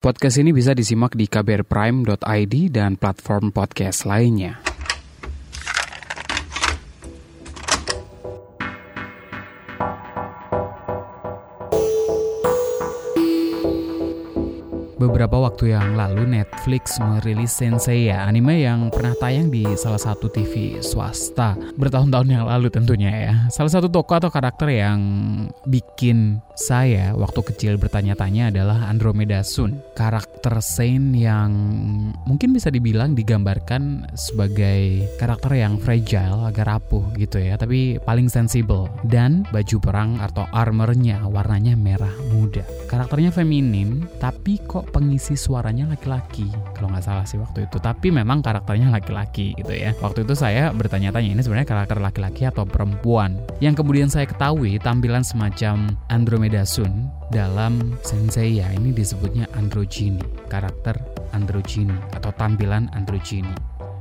Podcast ini bisa disimak di kbrprime.id dan platform podcast lainnya. Beberapa waktu yang lalu Netflix merilis Senseiya, anime yang pernah tayang di salah satu TV swasta bertahun-tahun yang lalu tentunya ya. Salah satu tokoh atau karakter yang bikin saya waktu kecil bertanya-tanya adalah Andromeda Sun, karakter Saint yang mungkin bisa dibilang digambarkan sebagai karakter yang fragile, agak rapuh gitu ya, tapi paling sensibel dan baju perang atau armornya warnanya merah muda. Karakternya feminim, tapi kok pengisi suaranya laki-laki kalau nggak salah sih waktu itu. Tapi memang karakternya laki-laki gitu ya. Waktu itu saya bertanya-tanya ini sebenarnya karakter laki-laki atau perempuan? Yang kemudian saya ketahui tampilan semacam Andromeda Sun dalam Sensei ya ini disebutnya androgyny karakter androgyny atau tampilan androgyny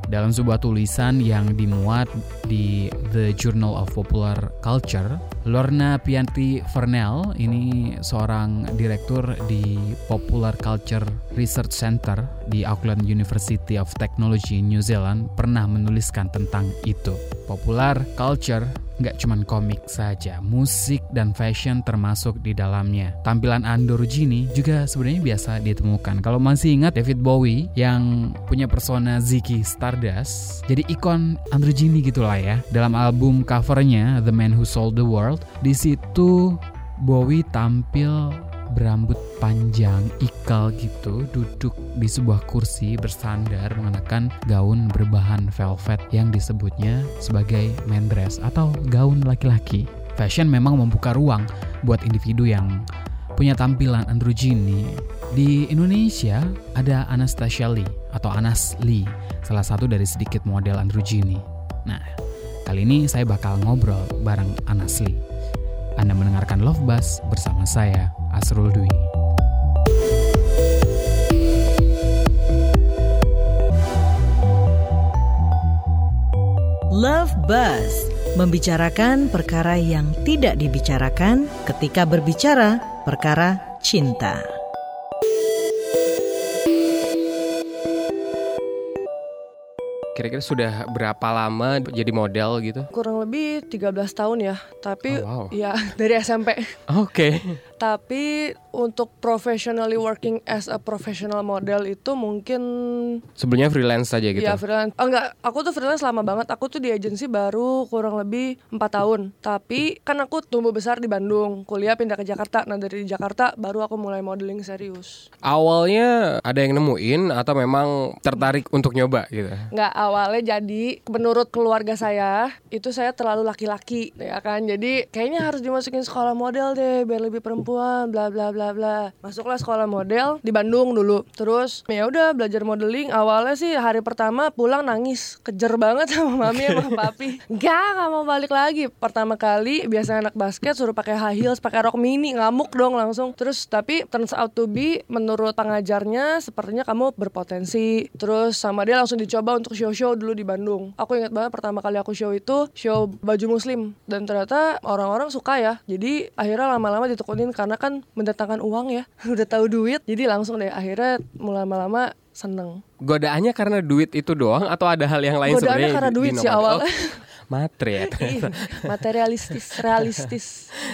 dalam sebuah tulisan yang dimuat di The Journal of Popular Culture, Lorna Pianti Vernel, ini seorang direktur di Popular Culture Research Center di Auckland University of Technology, New Zealand, pernah menuliskan tentang itu. Popular culture nggak cuma komik saja, musik dan fashion termasuk di dalamnya. Tampilan Androgyny juga sebenarnya biasa ditemukan. Kalau masih ingat David Bowie yang punya persona Ziggy Stardust, jadi ikon Androgyny gitulah ya. Dalam album covernya The Man Who Sold the World, di situ Bowie tampil berambut panjang ikal gitu duduk di sebuah kursi bersandar mengenakan gaun berbahan velvet yang disebutnya sebagai man dress atau gaun laki-laki. Fashion memang membuka ruang buat individu yang punya tampilan androgyny. Di Indonesia ada Anastasia Lee atau Anas Lee, salah satu dari sedikit model androgyny. Nah, kali ini saya bakal ngobrol bareng Anas Lee. Anda mendengarkan Love Buzz bersama saya, Asrul Dwi. Love Buzz membicarakan perkara yang tidak dibicarakan ketika berbicara perkara cinta. Kira-kira sudah berapa lama jadi model gitu? Kurang lebih 13 tahun ya, tapi Oh, wow. ya dari SMP. Oke. Tapi untuk professionally working as a professional model itu mungkin Sebelumnya freelance saja gitu. ya freelance. Oh, enggak, aku tuh freelance lama banget. Aku tuh di agensi baru kurang lebih empat tahun. Tapi kan aku tumbuh besar di Bandung, kuliah pindah ke Jakarta. Nah dari Jakarta baru aku mulai modeling serius. Awalnya ada yang nemuin atau memang tertarik untuk nyoba gitu? Nggak awalnya jadi menurut keluarga saya itu saya terlalu laki-laki ya kan? Jadi kayaknya harus dimasukin sekolah model deh biar lebih perempuan bla bla bla bla. Masuklah sekolah model di Bandung dulu. Terus ya udah belajar modeling. Awalnya sih hari pertama pulang nangis. Kejer banget sama mami sama papi. Nggak nggak mau balik lagi. Pertama kali biasa anak basket suruh pakai high heels pakai rok mini. Ngamuk dong langsung. Terus tapi turns out to be menurut pengajarnya sepertinya kamu berpotensi. Terus sama dia langsung dicoba untuk show-show dulu di Bandung. Aku ingat banget pertama kali aku show itu show baju muslim. Dan ternyata orang-orang suka ya. Jadi akhirnya lama-lama ditekunin karena kan mendatangkan uang ya. Udah tahu duit jadi langsung deh akhirnya mulai lama-lama seneng. Godaannya karena duit itu doang atau ada hal yang lain Godaannya sebenarnya? karena di- duit sih awalnya. Oh, matre ya. Ih, materialistis realistis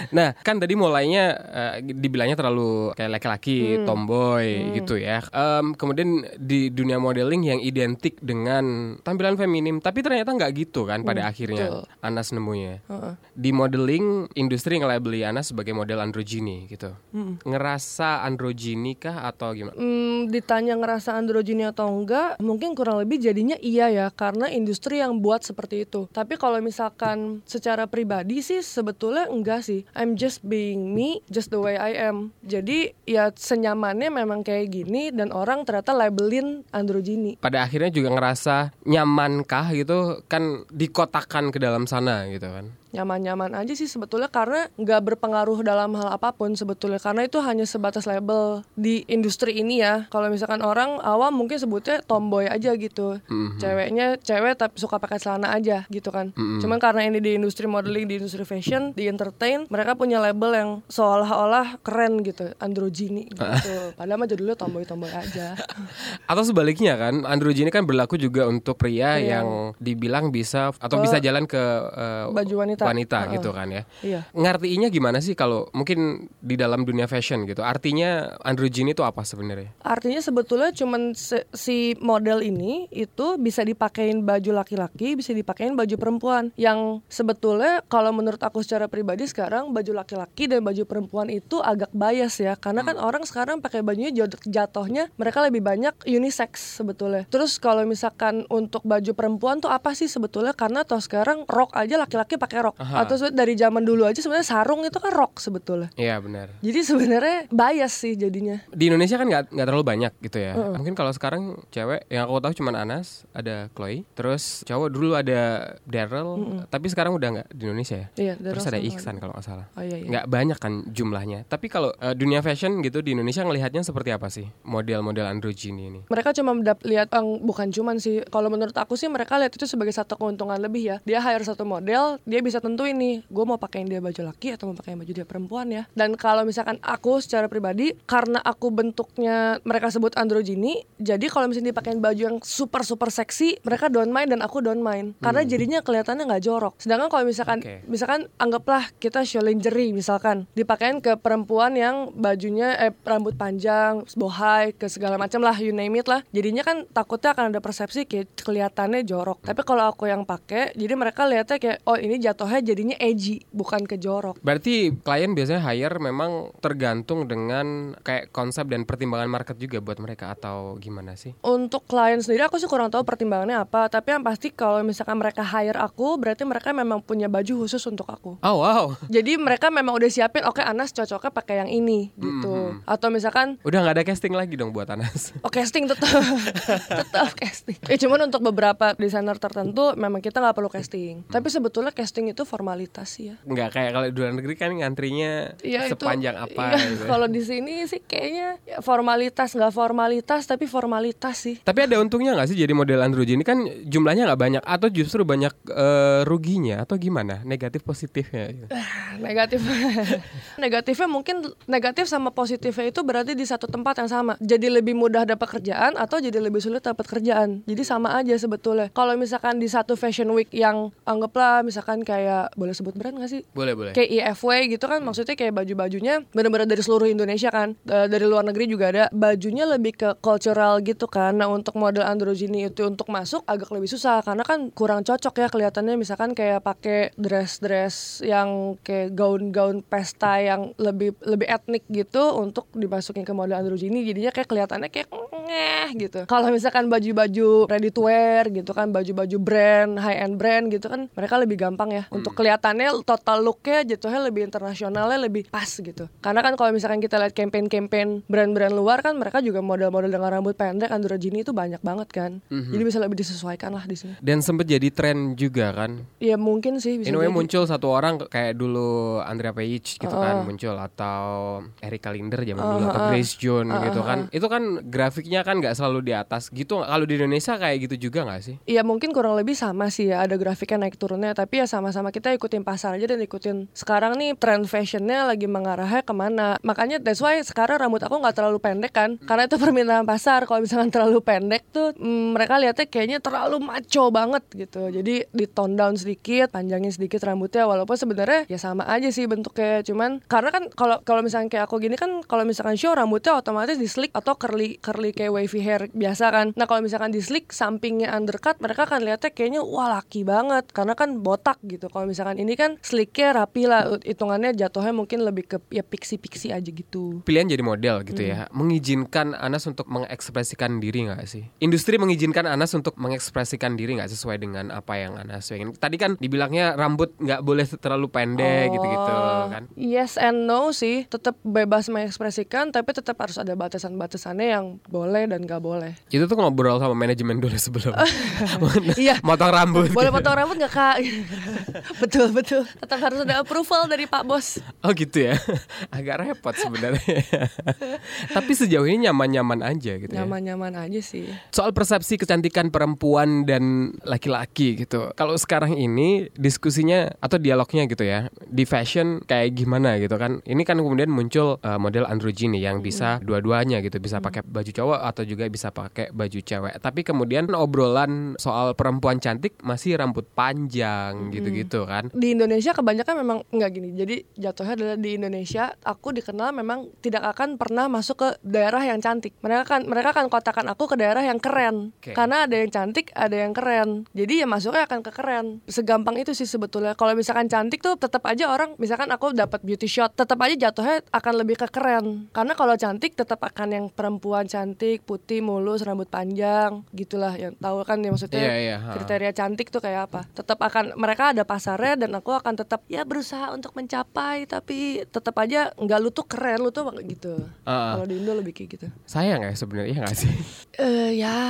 Nah, kan tadi mulainya eh, dibilangnya terlalu kayak laki-laki, Hmm. tomboy gitu ya. Em, kemudian di dunia modeling yang identik dengan tampilan feminim, tapi ternyata nggak gitu kan pada akhirnya Hmm, betul. Anas nemunya. Heeh. Di modeling industri ngelabeli Anas sebagai model androgyny gitu. Ngerasa androgyny kah atau gimana? Hmm, ditanya ngerasa androgini atau enggak, mungkin kurang lebih jadinya iya ya, karena industri yang buat seperti itu. Tapi kalau misalkan secara pribadi sih sebetulnya enggak sih. I'm just being me, just the way I am. Jadi ya senyamannya memang kayak gini dan orang ternyata labelin androgini. Pada akhirnya juga ngerasa nyamankah gitu kan dikotakan ke dalam sana gitu kan. Nyaman-nyaman aja sih sebetulnya karena nggak berpengaruh dalam hal apa pun sebetulnya karena itu hanya sebatas label di industri ini ya kalau misalkan orang awam mungkin sebutnya tomboy aja gitu Mhm. ceweknya cewek tapi suka pakai celana aja gitu kan Mhm. cuman karena ini di industri modeling di industri fashion di entertain mereka punya label yang seolah-olah keren gitu androgyny gitu padahal mah judulnya tomboy-tomboy aja Atau sebaliknya kan, androgyny kan berlaku juga untuk pria Iya. yang dibilang bisa atau Ke bisa jalan ke eh, baju wanita. Heeh. gitu kan ya. iya Ngartiinnya gimana sih kalau mungkin di dalam dunia fashion gitu? Artinya androgyny itu apa sebenarnya? Artinya sebetulnya cuman se- si model ini itu bisa dipakein baju laki-laki, bisa dipakein baju perempuan. Yang sebetulnya kalau menurut aku secara pribadi sekarang baju laki-laki dan baju perempuan itu agak bias ya, karena kan orang sekarang pakai bajunya jatuhnya mereka lebih banyak unisex sebetulnya. Terus kalau misalkan untuk baju perempuan tuh apa sih sebetulnya? Karena toh sekarang rok aja laki-laki pakai rok. Aha. Atau dari zaman dulu aja sebenarnya sarung itu kan rok sebetulnya. Iya benar. Jadi sebenarnya bias sih jadinya. Di Indonesia kan nggak nggak terlalu banyak gitu ya. Mungkin kalau sekarang cewek yang aku tahu cuma Anas, ada Chloe, terus cowok dulu ada Daryl, tapi sekarang udah nggak di Indonesia ya. Iya, terus ada Iksan kalau nggak salah. Oh iya iya. nggak banyak kan jumlahnya. Tapi kalau eh, dunia fashion gitu di Indonesia ngelihatnya seperti apa sih model-model androgyny ini? mereka cuma lihat eng, bukan cuman sih kalau menurut aku sih mereka lihat itu sebagai satu keuntungan lebih ya dia hire satu model dia bisa tentuin nih gue mau pakein dia baju laki atau mau pakein baju dia perempuan ya. Dan kalau misalkan aku secara pribadi karena aku bentuknya mereka sebut androgyny jadi kalau misalnya dipakein baju yang super super seksi mereka don't mind dan aku don't mind. Karena jadinya kelihatannya nggak jorok. Sedangkan kalau misalkan Oke. misalkan anggaplah kita show lingerie misalkan dipakein ke perempuan yang bajunya eh rambut panjang bohai ke segala macam lah you name it lah. Jadinya kan takutnya akan ada persepsi kayak kelihatannya jorok. Tapi kalau aku yang pakai jadi mereka lihatnya kayak oh ini jatuhnya jadinya edgy bukan ke jorok Berarti klien biasanya hire memang tergantung dengan kayak konsep dan pertimbangan market juga buat mereka atau gimana sih? untuk klien sendiri aku sih kurang tahu pertimbangannya apa tapi yang pasti kalau misalkan mereka hire aku berarti mereka memang punya baju khusus untuk aku Oh wow, jadi mereka memang udah siapin oke Anas cocoknya pakai yang ini gitu atau misalkan udah nggak ada casting lagi dong buat Anas. Oh casting tetap tetap casting. Eh cuman untuk beberapa desainer tertentu memang kita nggak perlu casting. Tapi sebetulnya casting itu formalitas sih ya. Nggak kayak kalau di luar negeri kan ngantrinya itu- sepanjang apa iya, gitu. ya. Kalau di sini sih kayaknya ya formalitas nggak formalitas tapi formalitas sih. Tapi ada untungnya nggak sih jadi model androgyny kan jumlahnya nggak banyak atau justru banyak eh, ruginya atau gimana negatif positifnya? gitu. Negatif. Negatifnya mungkin negatif sama positifnya itu berarti di satu tempat yang sama. Jadi lebih mudah dapat kerjaan atau jadi lebih sulit dapat kerjaan. Jadi sama aja sebetulnya. Kalau misalkan di satu fashion week yang anggaplah misalkan kayak boleh sebut brand nggak sih? Boleh boleh. kayak IFW gitu kan maksudnya kayak baju-bajunya bener-bener dari seluruh Indonesia kan. Eh, dari luar negeri juga ada. Bajunya lebih ke cultural gitu kan. Nah untuk model androgyny itu untuk masuk agak lebih susah karena kan kurang cocok ya kelihatannya. Misalkan kayak pakai dress-dress yang kayak gaun-gaun pesta yang lebih lebih etnik gitu untuk dimasukin ke model androgyny. Jadinya kayak kelihatannya kayak ngeh gitu. Kalau misalkan baju-baju ready to wear gitu kan baju-baju brand high end brand gitu kan mereka lebih gampang ya untuk kelihatannya total looknya jatuhnya lebih internasionalnya lebih pas gitu karena kan kalau misalkan kita lihat campaign-campaign brand-brand luar kan mereka juga model-model dengan rambut pendek androgyny itu banyak banget kan jadi bisa lebih disesuaikan lah di sini Dan sempet jadi tren juga kan. ya mungkin sih bisa Anyway jadi. muncul satu orang kayak dulu Andrea Page gitu kan muncul atau Erika Linder zaman dulu atau Grace Jones gitu kan. Itu kan grafiknya kan nggak selalu di atas gitu. Kalau di Indonesia kayak gitu juga nggak sih? Iya mungkin kurang lebih sama sih ya ada grafiknya naik turunnya tapi ya sama-sama kita ikutin pasar aja dan ikutin. Sekarang nih tren fashionnya lagi mengarahnya ke mana? Makanya that's why sekarang rambut aku nggak terlalu pendek kan? Karena itu permintaan pasar. Kalau misalkan terlalu pendek tuh mm, mereka lihatnya kayaknya terlalu maco banget gitu. Jadi di tone down sedikit panjangin sedikit rambutnya. Walaupun sebenarnya ya sama aja sih bentuknya. Cuman karena kan kalau kalau misalkan kayak aku gini kan kalau misalkan show rambutnya otomatis di slick atau curly curly kayak wavy hair biasa kan. Nah kalau misalkan di slick sampingnya undercut mereka kan lihatnya kayaknya wah laki banget. Karena kan botak gitu kalau misalkan ini kan slicknya rapi lah hitungannya jatuhnya mungkin lebih ke ya pixie-pixie aja gitu Pilihan jadi model gitu ya, mengizinkan Anas untuk mengekspresikan diri nggak sih? Industri mengizinkan Anas untuk mengekspresikan diri nggak sesuai dengan apa yang Anas pengen. Tadi kan dibilangnya rambut nggak boleh terlalu pendek gitu-gitu Oh, kan. Yes and no sih, tetap bebas mengekspresikan, tapi tetap harus ada batasan-batasannya yang boleh dan gak boleh. Itu tuh ngobrol sama manajemen dulu sebelum Iya. motong rambut. Boleh gitu. potong rambut gak kak? betul betul. Tetap harus ada approval dari Pak Bos. Oh gitu ya. Agak repot sebenarnya. Tapi sejauh ini nyaman-nyaman aja gitu ya. Nyaman-nyaman aja sih. Soal persepsi kecantikan perempuan dan laki-laki gitu. Kalau sekarang ini diskusinya atau dialognya gitu ya di fashion kayak gimana gitu kan. Ini kan kemudian muncul uh, model androgyny yang bisa dua-duanya gitu, bisa pakai baju cowok atau juga bisa pakai baju cewek. Tapi kemudian obrolan soal perempuan cantik masih rambut panjang gitu-gitu kan. Di Indonesia kebanyakan memang nggak gini. Jadi jatuhnya adalah di Indonesia aku dikenal memang tidak akan pernah masuk ke daerah yang cantik. Mereka kan mereka akan kotakan aku ke daerah yang keren. Oke. Karena ada yang cantik, ada yang keren. Jadi ya masuknya akan ke keren. Segampang itu sih sebetulnya. Kalau misalkan cantik tuh tetap aja orang misalkan aku dapat beauty shot, tetap aja jatuhnya akan lebih ke keren. Karena kalau cantik tetap akan yang perempuan cantik, putih, mulus, rambut panjang, gitulah yang tahu kan ya maksudnya Iya, iya, ha. kriteria cantik tuh kayak apa. Tetap akan mereka ada pasarnya dan aku akan tetap ya berusaha untuk mencapai tapi tetap aja nggak lu tuh keren lu tuh gitu. Ah. Kalau di Indo lebih kayak gitu. Sayang ya sebenarnya iya nggak sih? Eh ya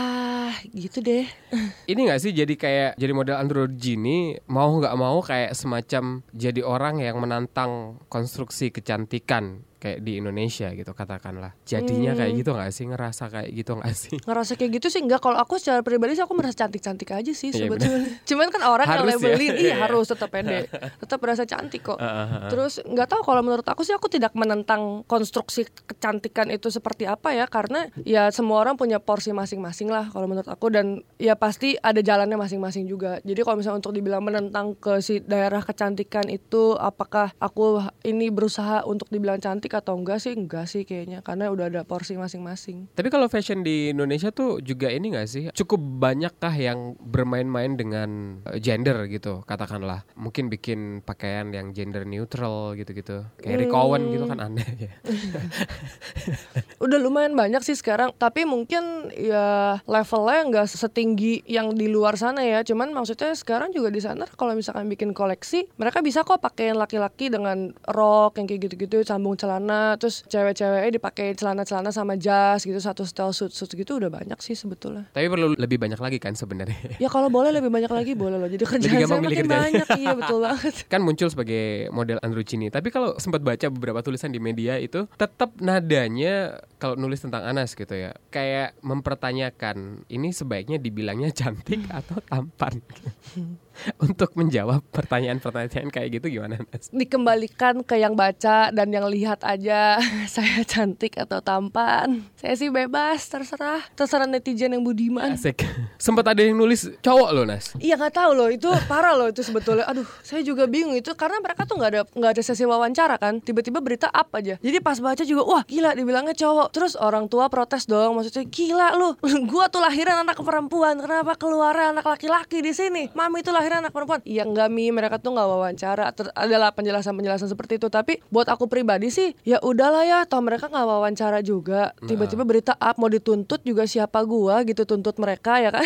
gitu deh. Ini nggak sih jadi kayak jadi model androgyny mau nggak mau kayak semacam jadi orang yang menantang konstruksi kecantikan kayak di Indonesia gitu katakanlah. Jadinya kayak gitu nggak sih ngerasa kayak gitu nggak sih? ngerasa kayak gitu sih enggak kalau aku secara pribadi sih aku merasa cantik-cantik aja sih Iya, sebetulnya cuman kan orang Harus yang ya. labelin iya Iya. harus tetap pede tetap merasa cantik kok ah, ah. terus nggak tahu kalau menurut aku sih aku tidak menentang konstruksi kecantikan itu seperti apa ya karena ya semua orang punya porsi masing-masing lah kalau menurut aku dan ya pasti ada jalannya masing-masing juga jadi kalau misalnya untuk dibilang menentang ke si daerah kecantikan itu apakah aku ini berusaha untuk dibilang cantik atau enggak sih enggak sih kayaknya karena udah ada porsi masing-masing Tapi kalau fashion di Indonesia tuh juga ini gak sih? Cukup banyakkah yang bermain-main dengan eh, gender gitu katakanlah? Mungkin bikin pakaian yang gender neutral gitu-gitu. Kayak Rick Owen gitu kan aneh ya. udah lumayan banyak sih sekarang tapi mungkin ya levelnya nggak setinggi yang di luar sana ya cuman maksudnya sekarang juga di sana kalau misalkan bikin koleksi mereka bisa kok pakaiin laki-laki dengan rok yang kayak gitu-gitu sambung celana terus cewek-ceweknya dipakai celana-celana sama jas gitu satu style suit suit gitu udah banyak sih sebetulnya Tapi perlu lebih banyak lagi kan sebenarnya. ya kalau boleh lebih banyak lagi boleh loh jadi kerjaan saya makin kerjaan. banyak iya betul banget kan muncul sebagai model androgyny. Tapi kalau sempat baca beberapa tulisan di media itu tetap nadanya kalau nulis tentang Anas gitu ya, kayak mempertanyakan ini sebaiknya dibilangnya cantik atau tampan. Untuk menjawab pertanyaan-pertanyaan kayak gitu gimana Nas? dikembalikan ke yang baca dan yang lihat aja saya cantik atau tampan saya sih bebas terserah terserah netizen yang budiman Asik. Sempat ada yang nulis cowok loh Nas. Iya nggak tahu loh itu parah loh itu sebetulnya. Aduh saya juga bingung itu karena mereka tuh nggak ada nggak ada sesi wawancara kan. Tiba-tiba berita up aja. Jadi pas baca juga wah gila dibilangnya cowok. Terus orang tua protes dong maksudnya gila lu. Gua tuh lahiran anak perempuan. Kenapa keluar anak laki-laki di sini? Mami tuh lahiran anak perempuan. Iya enggak mi mereka tuh nggak wawancara. Ter adalah penjelasan-penjelasan seperti itu. Tapi buat aku pribadi sih ya udahlah ya. Toh mereka nggak wawancara juga. Tiba-tiba berita up mau dituntut juga siapa gua gitu tuntut mereka ya kan.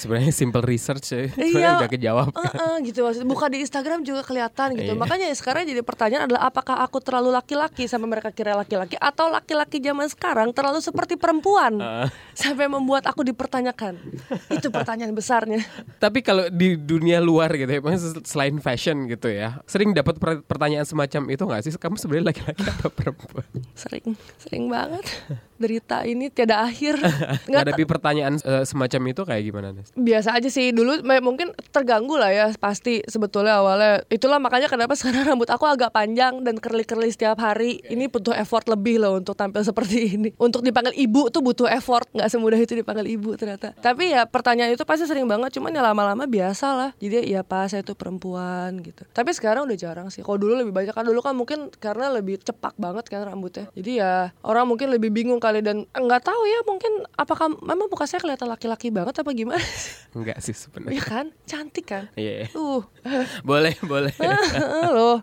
Sebenarnya simple research ya. Iya. Udah kejawab. Heeh, gitu maksudnya buka di Instagram juga kelihatan gitu Iya. makanya sekarang jadi pertanyaan adalah apakah aku terlalu laki-laki sampai mereka kira laki-laki atau laki-laki zaman sekarang terlalu seperti perempuan sampai membuat aku dipertanyakan itu pertanyaan besarnya Tapi kalau di dunia luar gitu ya, selain fashion gitu ya, sering dapat per- pertanyaan semacam itu nggak sih? Kamu sebenarnya laki-laki atau perempuan? sering sering banget derita ini tiada akhir. Nggak Menghadapi pertanyaan eh, semacam itu kayak gimana Nes? biasa aja sih. Dulu mungkin terganggu lah ya pasti sebetulnya awalnya. Itulah makanya kenapa sekarang rambut aku agak panjang dan curly-curly setiap hari. Ini butuh effort lebih loh untuk tampil seperti ini. Untuk dipanggil ibu tuh butuh effort. Nggak semudah itu dipanggil ibu ternyata. Tapi ya pertanyaan itu pasti sering banget. Cuman ya lama-lama biasa lah. Jadi ya pas saya tuh perempuan gitu. Tapi sekarang udah jarang sih. Kalau dulu lebih banyak. Kan dulu kan mungkin karena lebih cepak banget kan rambutnya. Jadi ya orang mungkin lebih bingung kali dan nggak tahu ya mungkin apakah memang muka saya kelihatan laki-laki banget apa gimana Enggak sih Iya sebenarnya. kan, cantik kan. Iya. Uh, Boleh, boleh. loh,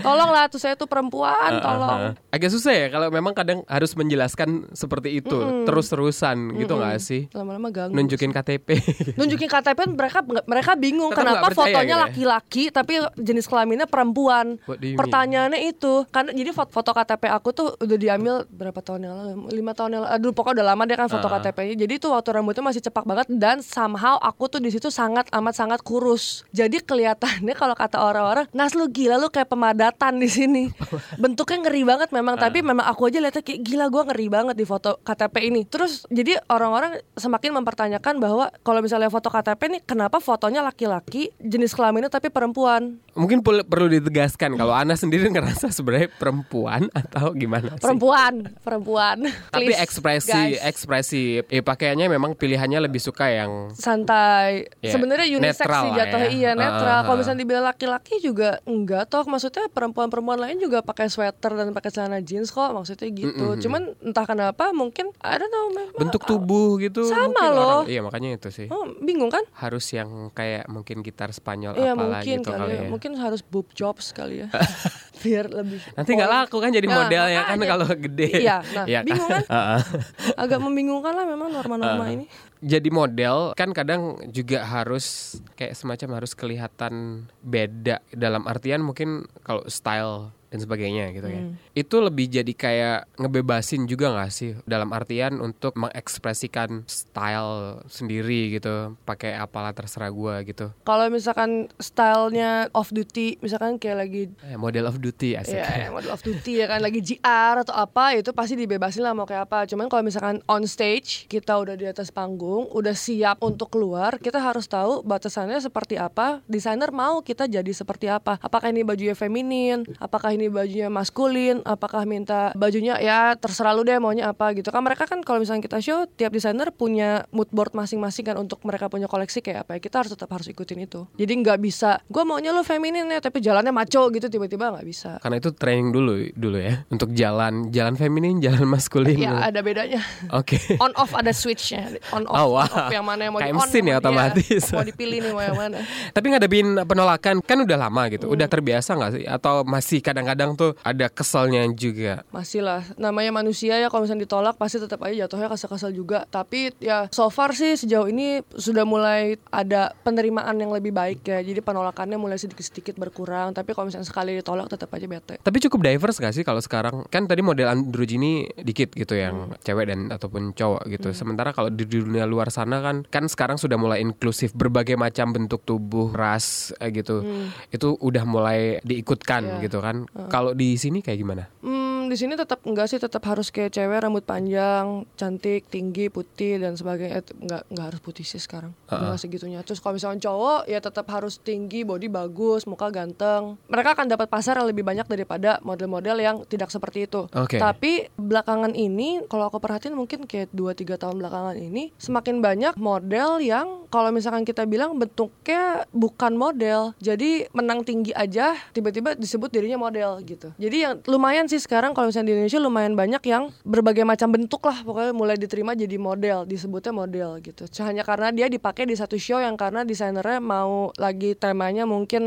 tolonglah tuh saya tuh perempuan, tolong. Agak susah ya kalau memang kadang harus menjelaskan seperti itu terus-terusan gitu nggak sih? Lama-lama ganggu. Nunjukin KTP. Nunjukin KTP mereka mereka bingung Tetap kenapa fotonya gitu ya? laki-laki tapi jenis kelaminnya perempuan. Pertanyaannya itu, karena jadi foto, foto KTP aku tuh udah diambil berapa tahun yang lalu? Lima tahun yang aduh pokoknya udah lama deh kan foto KTP-nya jadi tuh waktu rambutnya masih cepak banget dan somehow aku tuh di situ sangat amat sangat kurus. Jadi kelihatannya kalau kata orang-orang nas lu gila lu kayak pemadatan di sini. Bentuknya ngeri banget memang tapi memang aku aja lihatnya kayak gila gue ngeri banget di foto KTP ini. Terus jadi orang-orang semakin mempertanyakan bahwa kalau misalnya foto KTP nih kenapa fotonya laki-laki jenis kelaminnya tapi perempuan? Mungkin perlu- perlu ditegaskan kalau Ana sendiri ngerasa sebenarnya perempuan atau gimana sih? perempuan perempuan Tapi ekspresi guys. ekspresi eh, pakaiannya memang pilihannya lebih suka yang santai. Ya, Sebenarnya unisex sih jatuhnya ya. iya netral. Ah, Kalau misalnya dibilang laki-laki juga enggak toh. Maksudnya perempuan-perempuan lain juga pakai sweater dan pakai celana jeans kok. Maksudnya gitu. Cuman entah kenapa mungkin I don't know. man. bentuk tubuh gitu Sama loh. orang- iya makanya itu sih Oh, bingung kan? harus yang kayak mungkin gitar Spanyol Iya apalah mungkin gitu kali kali ya. ya. Mungkin harus boob jobs kali ya. Biar lebih. Nanti nggak laku kan jadi Nah, model ya kan kalau gede. Iya, nah, bingung kan? Agak membingungkan lah memang norma-norma ini. jadi model kan kadang juga harus kayak semacam harus kelihatan beda dalam artian mungkin kalau style dan sebagainya gitu ya. Hmm. Itu lebih jadi kayak ngebebasin juga nggak sih dalam artian untuk mengekspresikan style sendiri gitu, pakai apalah terserah gua gitu. Kalau misalkan stylenya off duty, misalkan kayak lagi Eh, model of duty asik. Ya, model of duty ya kan lagi GR atau apa itu pasti dibebasin lah mau kayak apa. Cuman kalau misalkan on stage kita udah di atas panggung, udah siap untuk keluar, kita harus tahu batasannya seperti apa. Desainer mau kita jadi seperti apa. Apakah ini bajunya feminin, apakah ini bajunya maskulin, apakah minta bajunya ya terserah lu deh maunya apa gitu. Kan mereka kan kalau misalnya kita show tiap desainer punya mood board masing-masing kan untuk mereka punya koleksi kayak apa ya. Kita harus tetap harus ikutin itu. Jadi nggak bisa, gue maunya lu feminin ya tapi jalannya maco gitu tiba-tiba nggak bisa. Karena itu training dulu dulu ya untuk jalan jalan feminin, jalan maskulin. Ya ada bedanya. Oke. On off ada switchnya. On off, Oh, wow. on off yang mana yang mau di on. mesin ya, mau- otomatis. Mau dipilih nih mau yang mana. Tapi ngadepin penolakan kan udah lama gitu, Hmm. udah terbiasa nggak sih? Atau masih kadang-kadang tuh ada keselnya juga? Masih lah. Namanya manusia ya kalau misalnya ditolak pasti tetap aja jatuhnya kesel-kesel juga. Tapi ya so far sih sejauh ini sudah mulai ada penerimaan yang lebih baik ya. Jadi penolakannya mulai sedikit-sedikit berkurang. Tapi kalau misalnya sekali ditolak tetap aja bete. Tapi cukup diverse gak sih kalau sekarang? Kan tadi model androgyny dikit gitu yang Hmm. cewek dan ataupun cowok gitu. Sementara kalau di dunia luar sana kan kan sekarang sudah mulai inklusif berbagai macam bentuk tubuh, ras eh, gitu. Itu udah mulai diikutkan Hmm. Iya. gitu kan. Kalau di sini kayak gimana? Hmm, di sini tetap enggak sih tetap harus kayak cewek rambut panjang, cantik, tinggi, putih dan sebagainya. Eh, enggak enggak harus putih sih sekarang. Nggak segitunya. Terus kalau misalnya cowok ya tetap harus tinggi, body bagus, muka ganteng. Mereka akan dapat pasar yang lebih banyak daripada model-model yang tidak seperti itu. Oke. Tapi belakangan ini kalau aku perhatiin mungkin kayak 2 3 tahun belakangan ini semakin banyak model yang kalau misalkan kita bilang bentuknya bukan model. Jadi menang tinggi aja tiba-tiba disebut dirinya model gitu. Jadi yang lumayan sih sekarang kalau misalnya di Indonesia lumayan banyak yang berbagai macam bentuk lah pokoknya mulai diterima jadi model, disebutnya model gitu. Hanya karena dia dipakai di satu show yang karena desainernya mau lagi temanya mungkin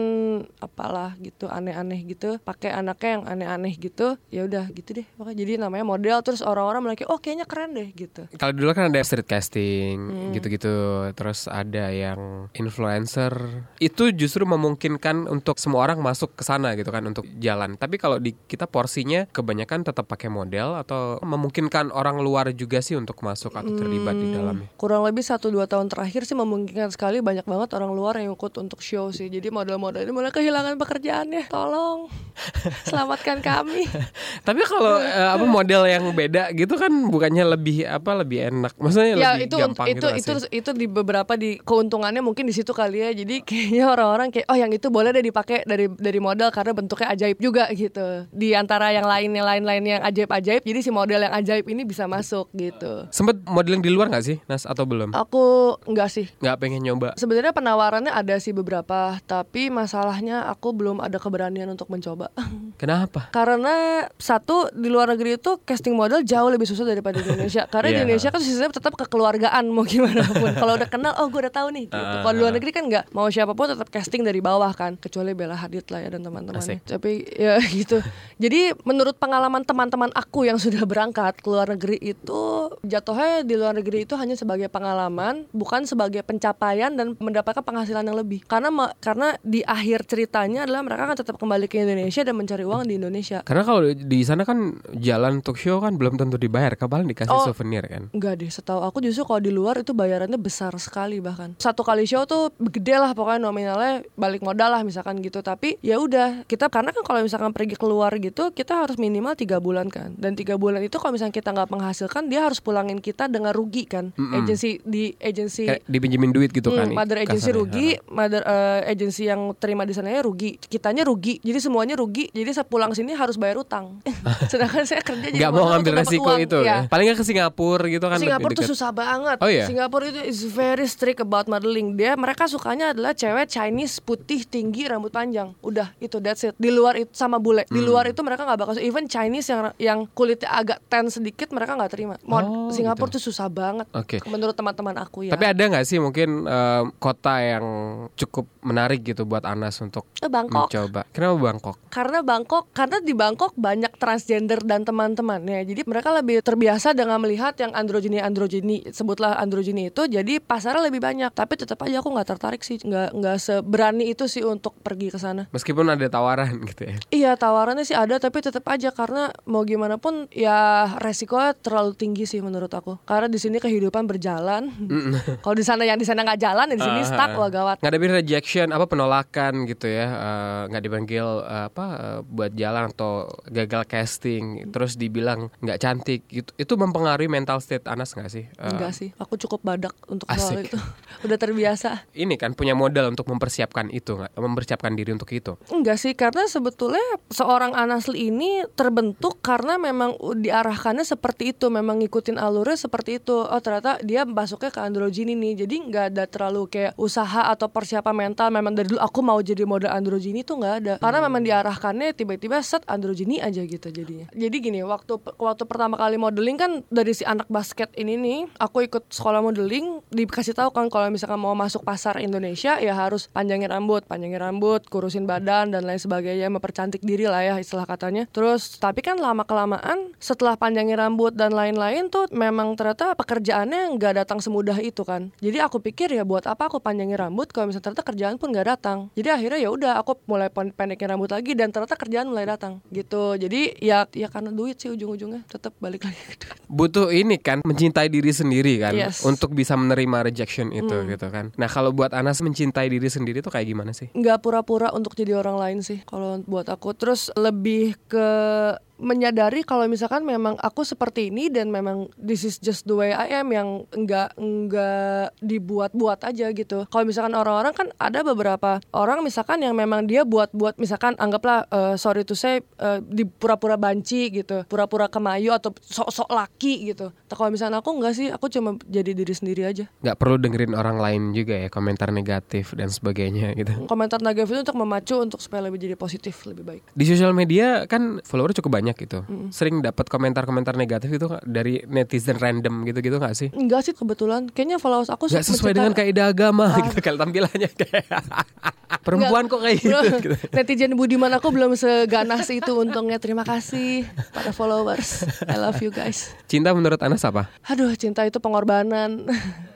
apalah gitu aneh-aneh gitu, pakai anaknya yang aneh-aneh gitu. Ya udah gitu deh. Pokoknya jadi namanya model terus orang-orang mulai kayak oh kayaknya keren deh gitu. Kalau dulu kan ada street casting Hmm. gitu-gitu, terus ada yang influencer. Itu justru memungkinkan untuk semua orang masuk ke sana gitu kan untuk jalan. Tapi kalau di kita porsinya kebanyakan tetap pakai model atau memungkinkan orang luar juga sih untuk masuk atau terlibat di dalamnya. Kurang lebih 1-2 tahun terakhir sih memungkinkan sekali banyak banget orang luar yang ikut untuk show sih. Jadi model-model ini mulai kehilangan pekerjaannya. Tolong selamatkan kami. Tapi kalau eh, apa model yang beda gitu kan bukannya lebih apa lebih enak. Maksudnya ya lebih itu gampang itu gitu itu itu di beberapa di keuntungannya mungkin di situ kali ya. Jadi kayaknya orang-orang kayak oh yang itu boleh deh dipakai dari dari model karena bentuknya ajaib juga gitu. Di antara yang lainnya lain-lain yang ajaib-ajaib, jadi si model yang ajaib ini bisa masuk gitu. Sempet modeling di luar nggak sih, Nas atau belum? Aku enggak sih. Nggak pengen nyoba. Sebenarnya penawarannya ada sih beberapa, tapi masalahnya aku belum ada keberanian untuk mencoba. Kenapa? Karena satu di luar negeri itu casting model jauh lebih susah daripada di Indonesia. Karena di Iya. Indonesia kan sistemnya tetap kekeluargaan mau gimana pun. Kalau udah kenal, oh gue udah tahu nih. Gitu. Ah. Kalau di luar negeri kan nggak mau siapa pun tetap casting dari bawah kan, kecuali Bella Hadid lah ya dan teman-temannya. Tapi ya gitu. Jadi menurut pengalaman pengalaman teman-teman aku yang sudah berangkat ke luar negeri itu jatuhnya di luar negeri itu hanya sebagai pengalaman, bukan sebagai pencapaian dan mendapatkan penghasilan yang lebih. Karena karena di akhir ceritanya adalah mereka akan tetap kembali ke Indonesia dan mencari uang di Indonesia. Karena kalau di sana kan jalan untuk show kan belum tentu dibayar, kapalan dikasih Oh. souvenir kan. Enggak deh, setahu aku justru kalau di luar itu bayarannya besar sekali bahkan. Satu kali show tuh gede lah pokoknya nominalnya balik modal lah misalkan gitu. Tapi ya udah kita karena kan kalau misalkan pergi keluar gitu kita harus minimal tiga bulan kan. Dan tiga bulan itu kalau misalnya kita nggak menghasilkan dia harus pulangin kita dengan rugi kan. Agensi di agensi dipinjemin duit gitu kan. Hmm, mother agency rugi, mother eh, agency yang terima di sananya rugi, kitanya rugi, jadi semuanya rugi. Jadi saya pulang sini harus bayar utang. Sedangkan saya kerja jadi Nggak mau ngambil resiko uang. itu Ya. ya. Paling nggak ke Singapura gitu kan. Singapura tuh susah banget. Oh iya? Singapura itu is very strict about modeling. Dia mereka sukanya adalah cewek Chinese putih tinggi rambut panjang. Udah itu that's it. Di luar itu sama bule. Di Hmm. luar itu mereka nggak bakal even Chinese yang yang kulitnya agak tan sedikit mereka nggak terima. Oh, Singapura gitu. tuh susah banget. Oke. Menurut teman-teman aku ya. Tapi ada nggak sih mungkin eh, kota yang cukup menarik gitu buat Anas untuk Eh, Bangkok. mencoba? Kenapa Bangkok? karena Bangkok karena di Bangkok banyak transgender dan teman-temannya jadi mereka lebih terbiasa dengan melihat yang androgini androgini sebutlah androgini itu jadi pasarnya lebih banyak tapi tetap aja aku nggak tertarik sih nggak nggak seberani itu sih untuk pergi ke sana Meskipun ada tawaran gitu ya. iya tawarannya sih ada tapi tetap aja karena mau gimana pun ya resikonya terlalu tinggi sih menurut aku. Karena di sini kehidupan berjalan. Kalau di sana yang di sana nggak jalan di sini Ah, stuck ah. wah gawat. Ngadepin rejection apa penolakan gitu ya. Eh, nggak dipanggil eh, apa eh, buat jalan atau gagal casting terus dibilang nggak cantik gitu. Itu mempengaruhi mental state Anas nggak sih? Eh, enggak sih. Aku cukup badak untuk soal Asik. itu. Udah terbiasa. Ini kan punya modal untuk mempersiapkan itu mempersiapkan diri untuk itu. Enggak sih, karena sebetulnya seorang Anasli ini terbentuk karena memang diarahkannya seperti itu, memang ngikutin alurnya seperti itu. Oh ternyata dia masuknya ke androgini nih, jadi nggak ada terlalu kayak usaha atau persiapan mental. Memang dari dulu aku mau jadi model androgini tuh nggak ada, karena memang diarahkannya tiba-tiba set androgini aja gitu jadinya. Jadi gini, waktu waktu pertama kali modeling kan dari si anak basket ini nih, aku ikut sekolah modeling, dikasih tahu kan kalau misalkan mau masuk pasar Indonesia ya harus panjangin rambut, panjangin rambut, kurusin badan dan lain sebagainya, mempercantik diri lah ya istilah katanya. Terus tapi kan lama kelamaan setelah panjangin rambut dan lain-lain tuh memang ternyata pekerjaannya nggak datang semudah itu kan. Jadi aku pikir ya buat apa aku panjangin rambut kalau misalnya ternyata kerjaan pun nggak datang. Jadi akhirnya ya udah aku mulai pen- pendekin rambut lagi dan ternyata kerjaan mulai datang gitu. Jadi ya ya karena duit sih ujung-ujungnya tetap balik lagi ke duit. butuh ini kan mencintai diri sendiri kan Yes. Hmm. untuk bisa menerima rejection itu gitu kan nah kalau buat Anas mencintai diri sendiri itu kayak gimana sih nggak pura-pura untuk jadi orang lain sih kalau buat aku terus lebih ke the menyadari kalau misalkan memang aku seperti ini dan memang this is just the way I am yang enggak enggak dibuat-buat aja gitu. Kalau misalkan orang-orang kan ada beberapa orang misalkan yang memang dia buat-buat misalkan anggaplah eh, sorry to say eh, di pura-pura banci gitu, pura-pura kemayu atau sok-sok laki gitu. Nah, kalau misalkan aku enggak sih, aku cuma jadi diri sendiri aja. nggak perlu dengerin orang lain juga ya komentar negatif dan sebagainya gitu Komentar negatif itu untuk memacu untuk supaya lebih jadi positif lebih baik. di sosial media kan follower cukup banyak gitu sering dapat komentar-komentar negatif itu dari netizen random gitu-gitu nggak sih Enggak sih kebetulan. Kayaknya followers aku nggak sesuai dengan kaidah agama gitu kalau tampilannya kayak perempuan kok kayak gitu, gitu. Netizen budiman aku belum seganas itu untungnya. Terima kasih pada followers. I love you guys. cinta menurut Anas apa Aduh, cinta itu pengorbanan.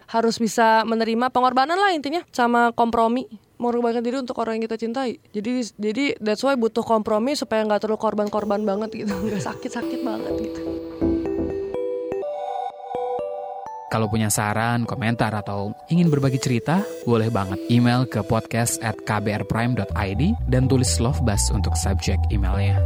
Harus bisa menerima pengorbanan lah intinya sama kompromi. Mengorbankan diri untuk orang yang kita cintai. Jadi jadi that's why butuh kompromi supaya nggak terlalu korban-korban banget gitu. Nggak sakit-sakit banget gitu. Kalau punya saran, komentar, atau ingin berbagi cerita, boleh banget email ke podcast at kbrprime.id dan tulis love bus untuk subjek emailnya.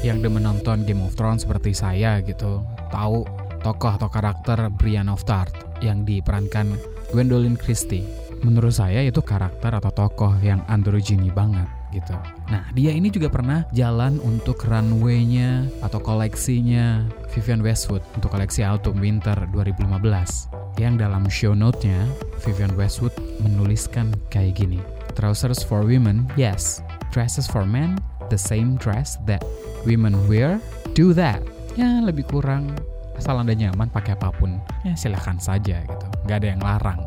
Yang demen nonton Game of Thrones seperti saya gitu, tahu tokoh atau karakter Brienne of Tarth yang diperankan Gwendolyn Christie. Menurut saya itu karakter atau tokoh yang androgyny banget gitu. Nah, dia ini juga pernah jalan untuk runway-nya atau koleksinya Vivian Westwood untuk koleksi Autumn Winter 2015. Yang dalam show note-nya, Vivian Westwood menuliskan kayak gini. Trousers for women, yes. Dresses for men, the same dress that women wear, do that. Ya, lebih kurang asal anda nyaman pakai apa pun, ya silahkan saja gitu. Gak ada yang larang.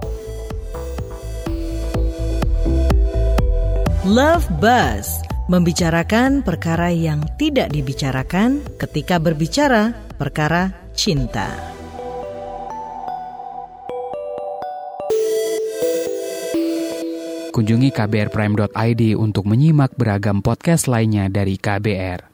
Love Buzz Membicarakan perkara yang tidak dibicarakan ketika berbicara perkara cinta. Kunjungi kbrprime.id untuk menyimak beragam podcast lainnya dari KBR.